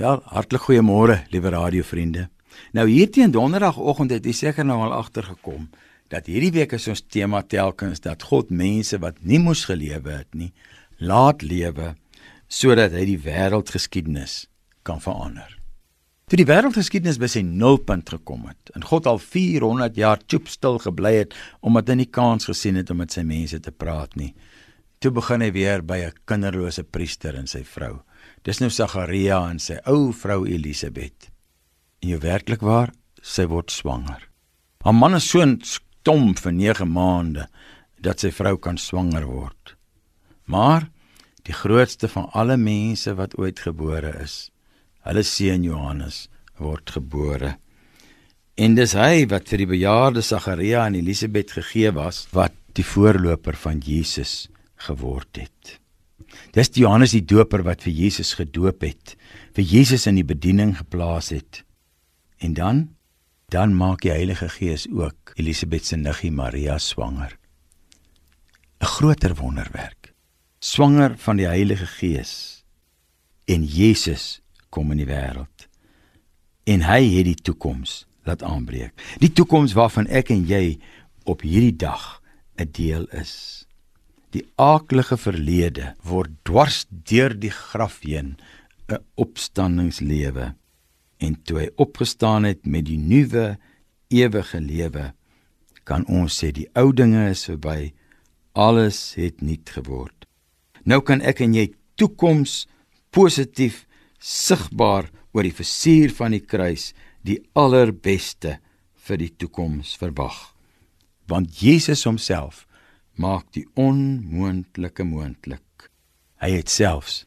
Wel, hartlik goeiemôre, liewe radiovriende. Nou hierteen donderdagoggend het jy seker nou al agtergekom dat hierdie week is ons tema telkens dat God mense wat nie moes gelewe het nie, laat lewe sodat hy die wêreldgeskiedenis kan verander. Toe die wêreldgeskiedenis by sy nulpunt gekom het en God al 400 jaar stil gebly het omdat hy nie kans gesien het om met sy mense te praat nie. Toe begin hy weer by 'n kinderlose priester en sy vrou. Dis nou Sagaria en sy ou vrou Elisabet. En jy werklik waar, sy word swanger. Haar man is so stom vir 9 maande dat sy vrou kan swanger word. Maar die grootste van alle mense wat ooit gebore is, hulle seun Johannes word gebore. En dis hy wat vir die bejaarde Sagaria en Elisabet gegee was wat die voorloper van Jesus geword het. Dis Johannes die Doper wat vir Jesus gedoop het, vir Jesus in die bediening geplaas het. En dan dan maak die Heilige Gees ook Elisabet se niggie Maria swanger. 'n Groter wonderwerk. Swanger van die Heilige Gees. En Jesus kom in die wêreld. En hy het die toekoms laat aanbreek. Die toekoms waarvan ek en jy op hierdie dag 'n deel is. Die aaklige verlede word dwars deur die graf heen 'n opstandingslewe. En toe hy opgestaan het met die nuwe ewige lewe kan ons sê die ou dinge is verby. Alles het nuut geword. Nou kan ek en jy toekoms positief sigbaar oor die versier van die kruis die allerbeste vir die toekoms verwag. Want Jesus homself maak die onmoontlike moontlik. Hy het selfs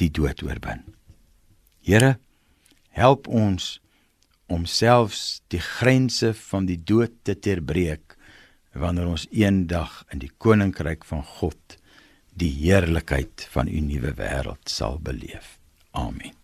die dood oorwin. Here, help ons om selfs die grense van die dood te terbreek wanneer ons eendag in die koninkryk van God die heerlikheid van u nuwe wêreld sal beleef. Amen.